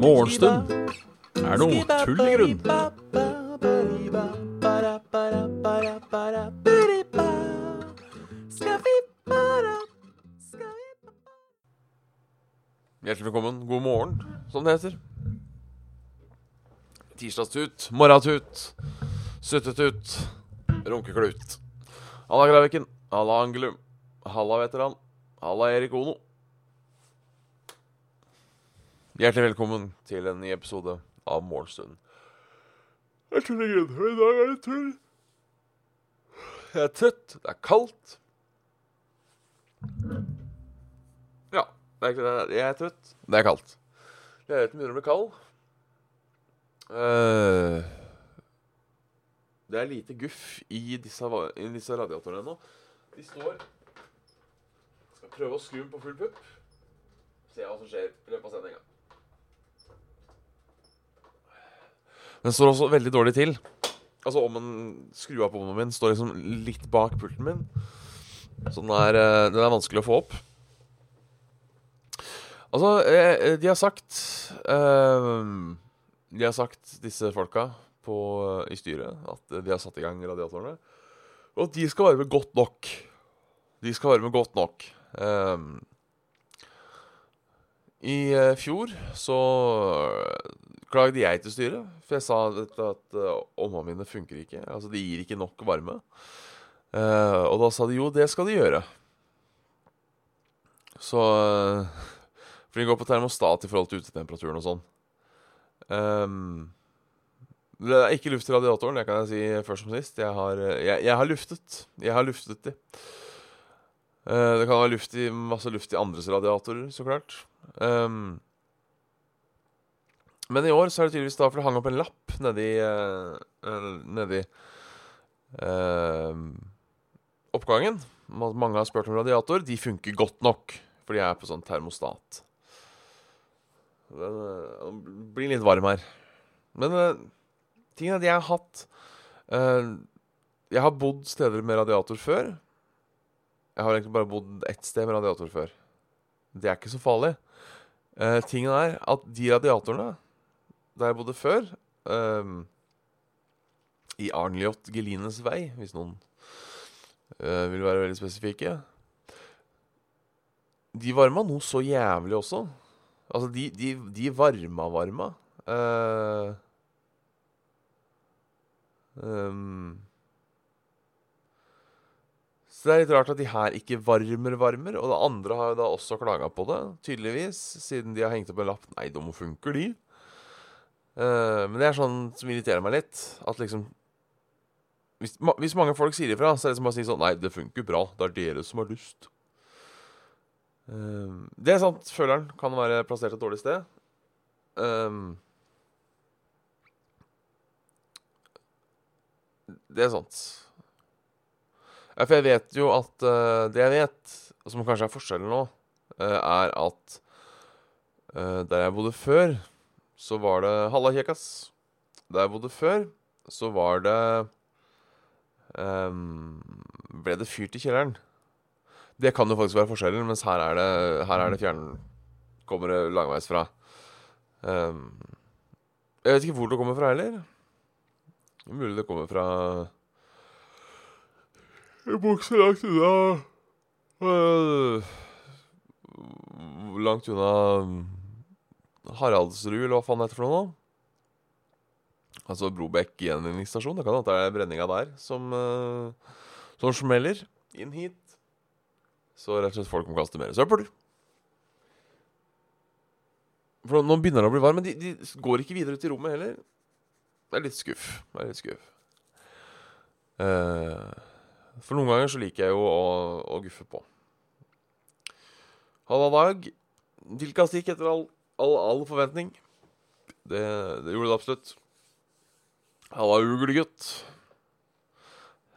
Morgenstund er noe tull i grunn. Hjertelig velkommen. God morgen, som det heter. Tirsdagstut, morgentut, suttetut, runkeklut. Halla, Graviken. Halla, Angelum. Halla, veteran. Halla, Erik Ono. Hjertelig velkommen til en ny episode av Målstunden Jeg tuller grunn. I dag er det tull. Jeg er trøtt. Det er kaldt. Ja, det er. Jeg er trøtt. Det er kaldt. Leiligheten begynner å bli kald. Uh, det er lite guff i disse, i disse radiatorene ennå. De står Skal prøve å skru den på full pupp. Se hva som skjer i løpet av sendinga. Den står også veldig dårlig til. Altså om en skru av på ovnen min står liksom litt bak pulten min. Så den er, eh, den er vanskelig å få opp. Altså, eh, de har sagt eh, De har sagt, disse folka på, i styret, at de har satt i gang radiatorene. Og at de skal være godt nok. De skal varme godt nok. Um, I uh, fjor så klagde jeg til styret, for jeg sa at, at uh, ovnene mine funker ikke. Altså, de gir ikke nok varme. Uh, og da sa de jo, det skal de gjøre. Så uh, For de går på termostat i forhold til utetemperaturen og sånn. Um, det er ikke luft i radiatoren, det kan jeg si først som sist. Jeg har, eh, jeg, jeg har luftet. Jeg har luftet de. Eh, det kan være luft i, masse luft i andres radiatorer, så klart. Um, men i år så er det tydeligvis da for det hang opp en lapp nedi uh, Nedi uh, oppgangen. Mange har spurt om radiator. De funker godt nok, for de er på sånn termostat. Den, uh, blir litt varm her. Men uh, tingen er at jeg har hatt uh, Jeg har bodd steder med radiator før. Jeg har egentlig bare bodd ett sted med radiator før. Det er ikke så farlig. Uh, tingen er at de radiatorene der jeg bodde før um, I Arnljot Gelines vei, hvis noen uh, vil være veldig spesifikke. De varma noe så jævlig også. Altså, de, de, de varma varma. Uh, ehm, så det er litt rart at de her ikke varmer varmer. Og det andre har jo da også klaga på det, tydeligvis. Siden de har hengt opp en lapp. Nei, de funker, de. Uh, men det er sånn som irriterer meg litt. At liksom Hvis, ma hvis mange folk sier ifra, så er det som å si sånn Nei, det funker bra. Det er dere som har lyst. Uh, det er sant. Føleren kan være plassert et dårlig sted. Uh, det er sant. Ja, for jeg vet jo at uh, Det jeg vet, som kanskje er forskjellen nå, uh, er at uh, der jeg bodde før så var det Halla, kjekkas. Der jeg bodde før, så var det um, Ble det fyrt i kjelleren. Det kan jo faktisk være forskjellen, mens her er det, her er det fjern... Kommer det langveis fra. Ehm, jeg vet ikke hvor det kommer fra heller. Er Mulig det kommer fra En bukse langt unna Langt unna Haraldsrud, eller hva faen det heter for noe? Altså Brobekk gjenvinningsstasjon. Det kan hende det er brenninga der som, uh, som smeller inn hit. Så rett og slett folk må kaste mer søppel. For nå begynner det å bli varmt, men de, de går ikke videre ut i rommet heller. Det er litt skuff. Det er litt skuff. Eh, for noen ganger så liker jeg jo å, å guffe på. Halla, Dag. Tilkast gikk etter all all, all forventning. Det, det gjorde det absolutt. Halla, uglegutt.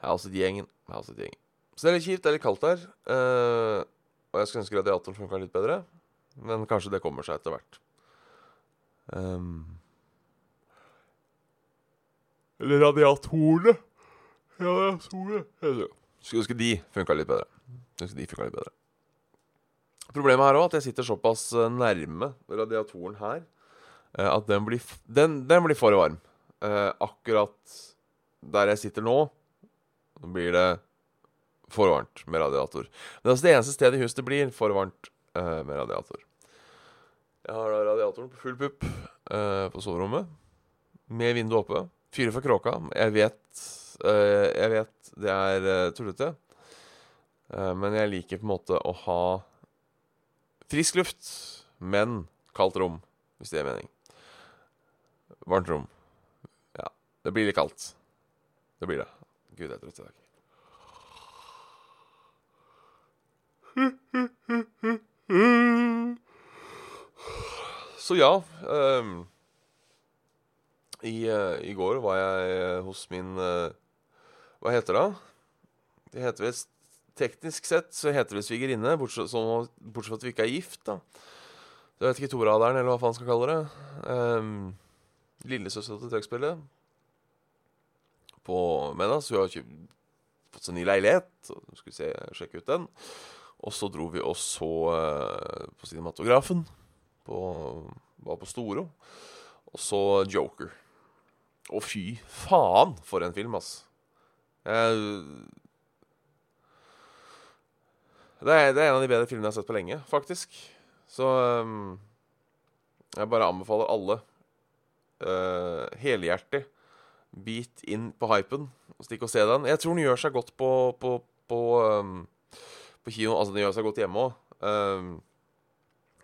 Jeg har sett gjengen. Jeg har sett gjengen. Så det er litt kjipt. Det er litt kaldt her. eh, og jeg skulle ønske radiatoren funka litt bedre. Men kanskje det kommer seg etter hvert. Um, eller radiatorene. Heter det. Skulle ønske de funka litt bedre. Skulle de funka litt bedre. Problemet er òg at jeg sitter såpass eh, nærme radiatoren her eh, at den blir, den, den blir for varm. Eh, akkurat der jeg sitter nå, blir det for varmt med radiator. Men det er altså det eneste stedet i huset det blir for varmt med radiator. Jeg har da radiatoren på full pupp på soverommet, med vinduet oppe. Fyrer for kråka. Jeg vet, jeg vet det er uh, tullete, eh, men jeg liker på en måte å ha frisk luft, men kaldt rom, hvis det gir mening. Varmt rom. Ja. Det blir litt kaldt. Det blir det. Gud, jeg er trøtt i dag. Så ja um, i, uh, I går var jeg eh, hos min eh, Hva heter det? Det heter visst Teknisk sett så heter det svigerinne, bortsett, bortsett fra at vi ikke er gift, da. Jeg vet ikke toraderen, eller hva faen skal kalle det. Um, Lillesøstera til trekkspillet på Menas. Hun har ikke fått seg ny leilighet. Så vi se, sjekke ut den. Og så dro vi og så uh, på cinematografen. På, var på Storo. Og så Joker. Og fy faen, for en film, ass. Jeg, det, er, det er en av de bedre filmene jeg har sett på lenge, faktisk. Så um, jeg bare anbefaler alle uh, helhjertig bit inn på hypen stikk og se den. Jeg tror den gjør seg godt på, på, på, um, på kino. Altså, den gjør seg godt hjemme òg.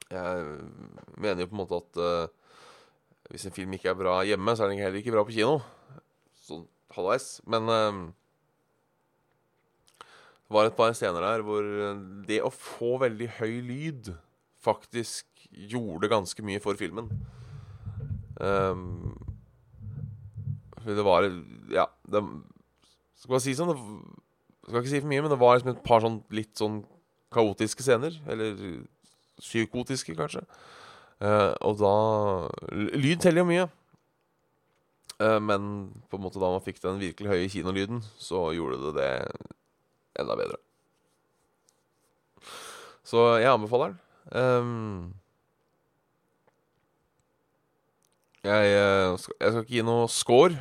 jeg mener jo på en måte at uh, hvis en film ikke er bra hjemme, så er den heller ikke bra på kino. Sånn halvveis. Men var et par scener der hvor det å få veldig høy lyd faktisk gjorde ganske mye for filmen. Um, det var Ja, det Skal man si sånn det, Skal ikke si for mye, men det var liksom et par sånn litt sånn kaotiske scener. Eller psykotiske, kanskje. Uh, og da Lyd teller jo mye. Uh, men på en måte da man fikk den virkelig høye kinolyden, så gjorde det det enda bedre. Så jeg anbefaler den. Um, jeg, eh, jeg skal ikke gi noe score.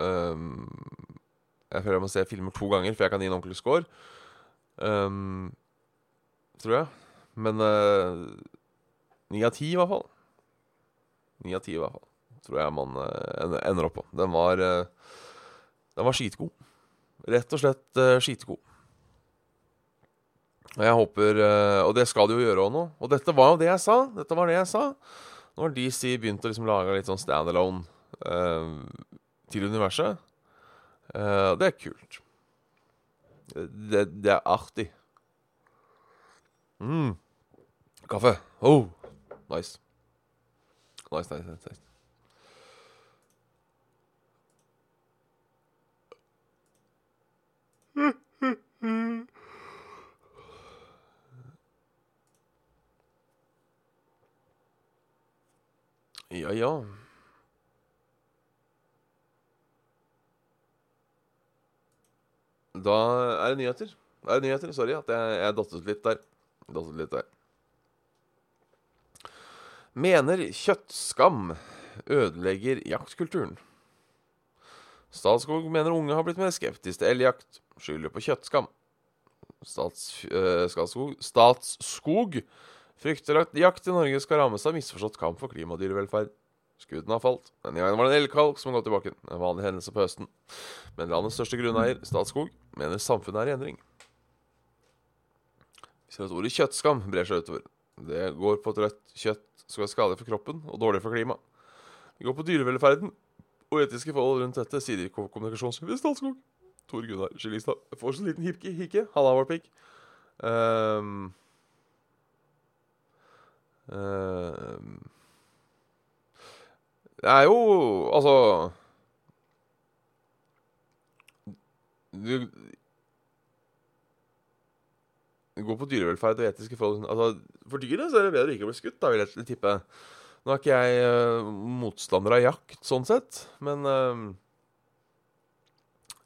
Um, jeg føler jeg må se filmer to ganger før jeg kan gi en ordentlig score. Um, tror jeg. Men ni av ti, i hvert fall. Ni av ti, i hvert fall. Tror jeg man uh, ender opp på. Den var uh, Den var skitgod. Rett og slett uh, skitgod. Og jeg håper uh, Og det skal de jo gjøre òg nå. Og dette var jo det jeg sa. Dette var det jeg sa. Nå har DC begynt å liksom lage litt sånn standalone uh, til universet. Uh, det er kult. Det, det er artig. mm. Kaffe. Oh, nice. Nice, nice, nice. nice. Ja, ja. Da er det nyheter. Da er det nyheter. Sorry at jeg, jeg dattet litt der. Dattet litt der. Mener kjøttskam ødelegger jaktkulturen. Statskog mener unge har blitt mer skeptiske til elgjakt. Skylder på kjøttskam. Stats, øh, Statskog, frykter at jakt i Norge skal rammes av misforstått kamp for klima og dyrevelferd. Skuddene har falt. Denne gangen var det en elgkalk som har gått i. En vanlig hendelse på høsten. Men landets største grunneier, Statskog, mener samfunnet er i endring. Vi ser at ordet kjøttskam brer seg utover. Det går på at rødt kjøtt skal være skadelig for kroppen og dårlig for klimaet. Det går på dyrevelferden og etiske forhold rundt dette, sier ko- kommunikasjonssjef i Statskog. Tor Gunnar får så liten hikke. hikke. Halla, Warpig. Um, um, det er jo Altså du, går på dyrevelferd og etiske forhold. Altså, for dyret er det bedre ikke å bli skutt, da, vil jeg tippe. Nå er ikke jeg uh, motstander av jakt, sånn sett, men uh,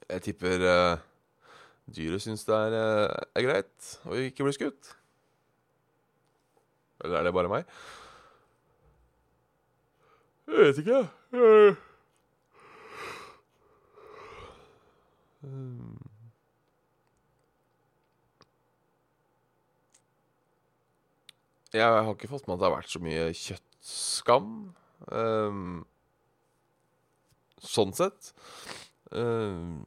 Jeg tipper uh, dyret syns det er, er greit å ikke bli skutt. Eller er det bare meg? Jeg vet ikke. Uh. Jeg har ikke fått med at det har vært så mye kjøttskam. Um, sånn sett. Um,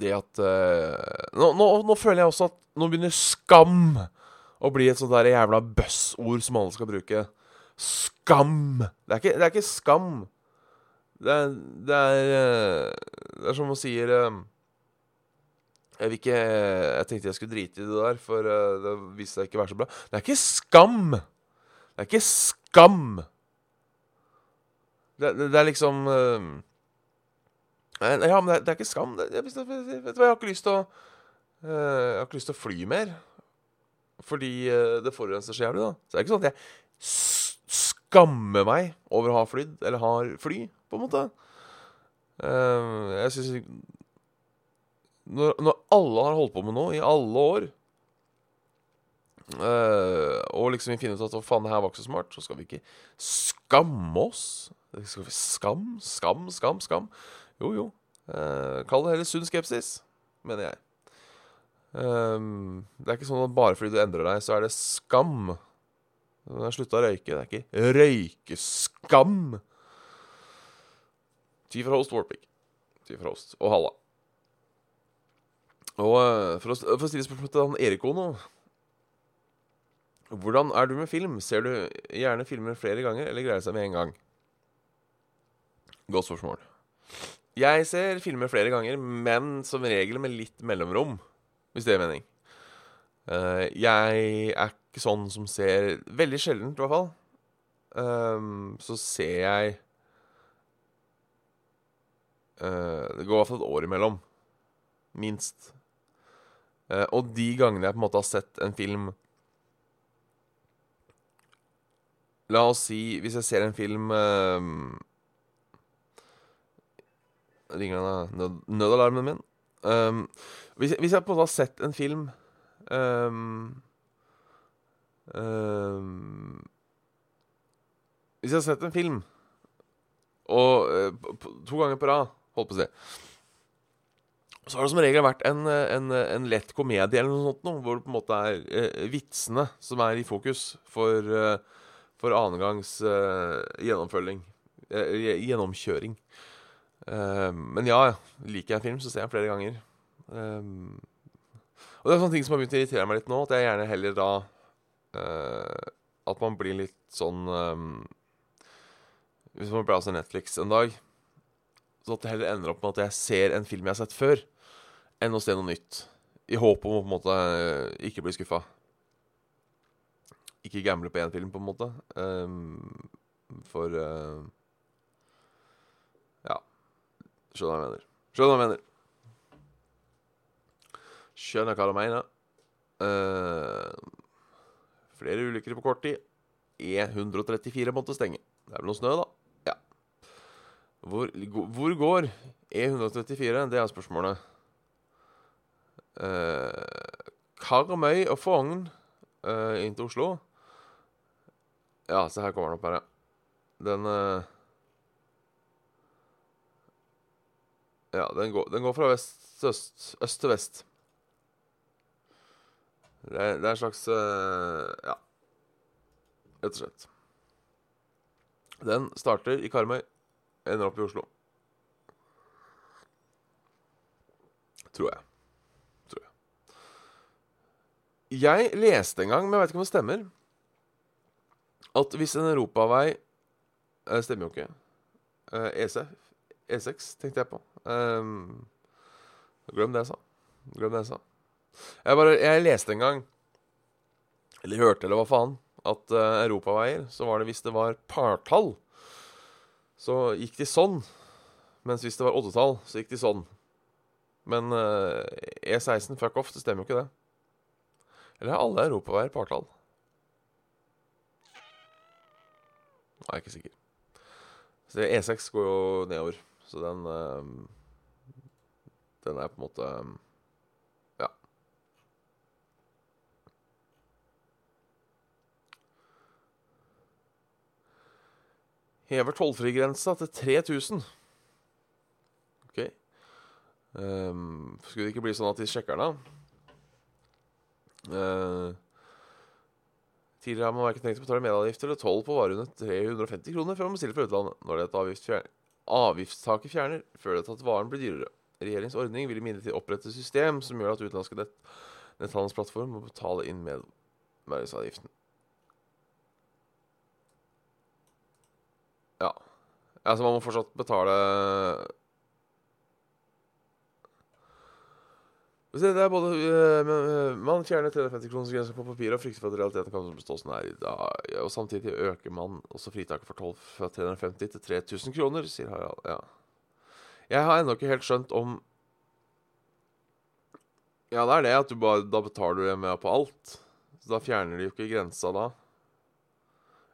det at uh, nå, nå, nå, føler jeg også at nå begynner skam å bli et sånt der jævla buzzord som alle skal bruke. Skam! Det er ikke, det er ikke skam. Det er, det er, uh, det er som man sier uh, jeg, ikke, jeg tenkte jeg skulle drite i det der, for uh, det viste seg ikke å være så bra. Det er ikke skam! Det er ikke skam! Det, det, det er liksom uh, Ja, men det, det, er ikke skam. Jeg, vet, du hva, jeg har ikke lyst til å uh, Jeg har ikke lyst til å fly mer. Fordi det forurenser så jævlig, da. Så det er ikke sånn at jeg skammer meg over å ha flydd, eller har fly, på en måte. jeg syns når, når, alle har holdt på med noe i alle år, uh, og liksom vi finner ut at å faen, det her var ikke så smart, så skal vi ikke skamme oss. Skal vi skam, skam, skam, skam? Jo, jo. Uh, kall det heller sunn skepsis, mener jeg. Um, det er ikke sånn at bare fordi du endrer deg, så er det skam. Når jeg slutta å røyke, det er ikke røykeskam. Ti fra host, Warpic. Ti fra host. Og Halla. Og eh, for å, for å stille spørsmål til han Erik nå Hvordan er du med film? Ser du gjerne filmer flere ganger, eller greier det seg med en gang? Godt spørsmål. Jeg ser filmer flere ganger, men som regel med litt mellomrom. Hvis det er mening. Uh, jeg er ikke sånn som ser Veldig sjeldent, i hvert fall. Um, så ser jeg uh, Det går i hvert fall et år imellom. Minst. Uh, og de gangene jeg på en måte har sett en film La oss si Hvis jeg ser en film uh, Ringer den nød, nødalarmen min? Um, hvis, hvis, jeg på en måte har sett en film um, um, Hvis jeg har sett en film og to ganger på rad, holdt på å si så har det som regel vært en, en, en lett komedie eller noe sånt, noe, hvor det på en måte er eh, vitsene som er i fokus for, eh, for annengangs eh, gjennomfølging. Eh, gjennomkjøring. Eh, men ja, liker jeg en film, så ser jeg den flere ganger. Eh, og det er sånne ting som har begynt å irritere meg litt nå, at jeg gjerne heller da eh, At man blir litt sånn Hvis man browser Netflix en dag, så at det heller ender opp med at jeg ser en film jeg har sett før enn å se noe nytt. I håp om å på en måte eh, ikke bli skuffa. Ikke gamble på én film, på en måte. Um, for uh, Ja. Skjønner hva jeg mener. Skjønner hva jeg mener. Skjønner hva du mener. Uh, flere ulykker på kort tid. E134 måtte stenge. Det er vel noe snø, da? Hvor, hvor går E134? Det er spørsmålet. Eh, Karmøy og Fogn eh, inn til Oslo. Ja, se her kommer den opp her, ja. Den eh, Ja, den går, den går, fra vest til øst. Øst til vest. Det er, det er en slags uh, Ja, rett og slett. Den starter i Karmøy, ender opp i Oslo. Tror jeg. Tror Jeg Jeg leste en gang, men jeg vet ikke om det stemmer, at hvis en europavei Det Stemmer jo ikke. Uh, E6, E6 tenkte jeg på. Um, glem det jeg sa. Glem det jeg sa. Jeg, bare, jeg leste en gang, eller hørte, eller hva faen, at uh, europaveier, så var det hvis det var partall, så gikk de sånn. Mens hvis det var oddetall, så gikk de sånn. Men uh, E16, fuck off, det stemmer jo ikke det. Eller er alle europaveier partall? Nei, jeg er ikke sikker. Så E6 går jo nedover, så den uh, Den er på en måte Ja. Hever tollfrigrensa til 3000. OK. Um, skulle det ikke bli sånn at de sjekker den? Uh, tidligere har man verken tenkt å betale medavgift eller toll på varer under 350 kroner før man bestiller fra utlandet. Når dette avgiftsfjer avgiftstaket fjerner, føler det til at varen blir dyrere. Regjeringens ordning vil imidlertid opprette system som gjør at utenlandske nett netthandelsplattformer må betale inn merverdiavgiften. Ja. Altså, man må fortsatt betale Det er både uh, Man fjerner 350-kronersgrensa på papir og frykter for at realiteten kan bestå som den er i dag. Og samtidig øker man også fritaket for toll fra 350 til 3000 kroner, sier Harald. Ja. Jeg har ennå ikke helt skjønt om Ja, det er det at du bare Da betaler du med på alt. Så da fjerner de jo ikke grensa da.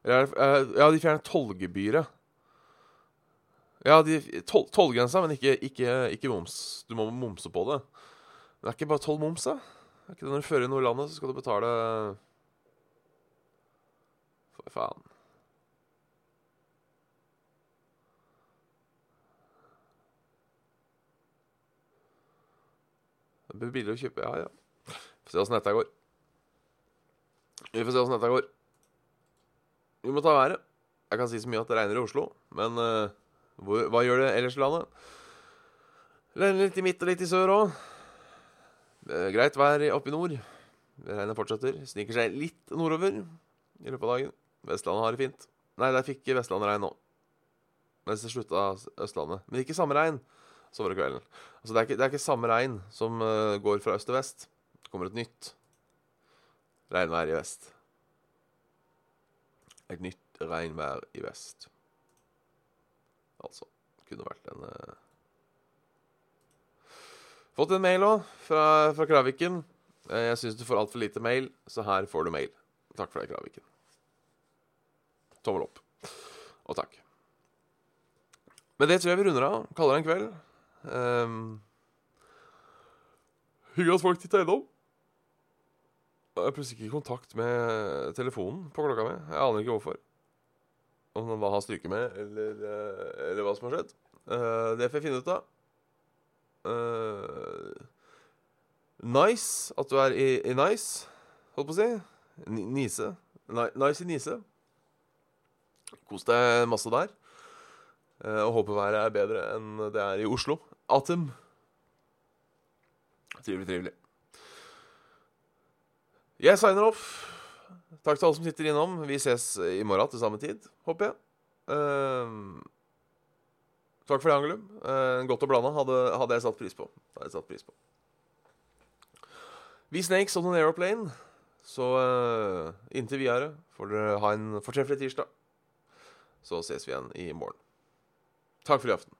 Eller, ja, de fjerner tollgebyret. Ja, tollgrensa, men ikke, ikke, ikke moms. Du må momse på det. Det er ikke bare tolv moms, da? Det Er ikke det Når du fører noe i landet, så skal du betale For faen. Det blir billig å kjøpe. Ja, ja. Vi får se åssen dette går. Vi får se åssen dette går. Vi må ta været. Jeg kan si så mye at det regner i Oslo, men uh, hvor, hva gjør det ellers i landet? Det litt i midt og litt i sør òg. Eh, greit vær oppe i nord. Regnet fortsetter. Sniker seg litt nordover i løpet av dagen. Vestlandet har det fint. Nei, der fikk Vestlandet regn nå. Mens det slutta Østlandet. Men ikke samme regn som var kvelden. Altså, det er ikke, det er ikke samme regn som uh, går fra øst til vest. Det kommer et nytt regnvær i vest. Et nytt regnvær i vest. Altså. Kunne vært en uh, Fått en mail òg, fra, fra, Kraviken. Eh, jeg syns du får altfor lite mail, så her får du mail. Takk for det, Kraviken. Tommel opp. Og takk. Men det tror jeg vi runder av. Kaller det en kveld. Um, Hyggelig at folk titta innom. Jeg har plutselig ikke kontakt med telefonen på klokka mi. Jeg aner ikke hvorfor. Om hva har stryker med, eller, eh, eller, hva som har skjedd. Uh, det får jeg finne ut av. Uh, nice at du er i, i Nice, holdt på å si. N Nise. nice i Nise. Kos deg masse der. Og håper været er bedre enn det er i Oslo. Atem. Trivelig, trivelig. Jeg signer off. Takk til alle som sitter innom. Vi ses i morgen til samme tid, håper jeg. Uh, Takk for det, Angelum. Uh, godt å blande. Hadde, hadde, jeg satt pris på. Hadde jeg satt pris på. Vi Snakes on an aeroplane. Så uh, inntil videre får dere ha en fortreffelig tirsdag. Så ses vi igjen i morgen. Takk for i aften.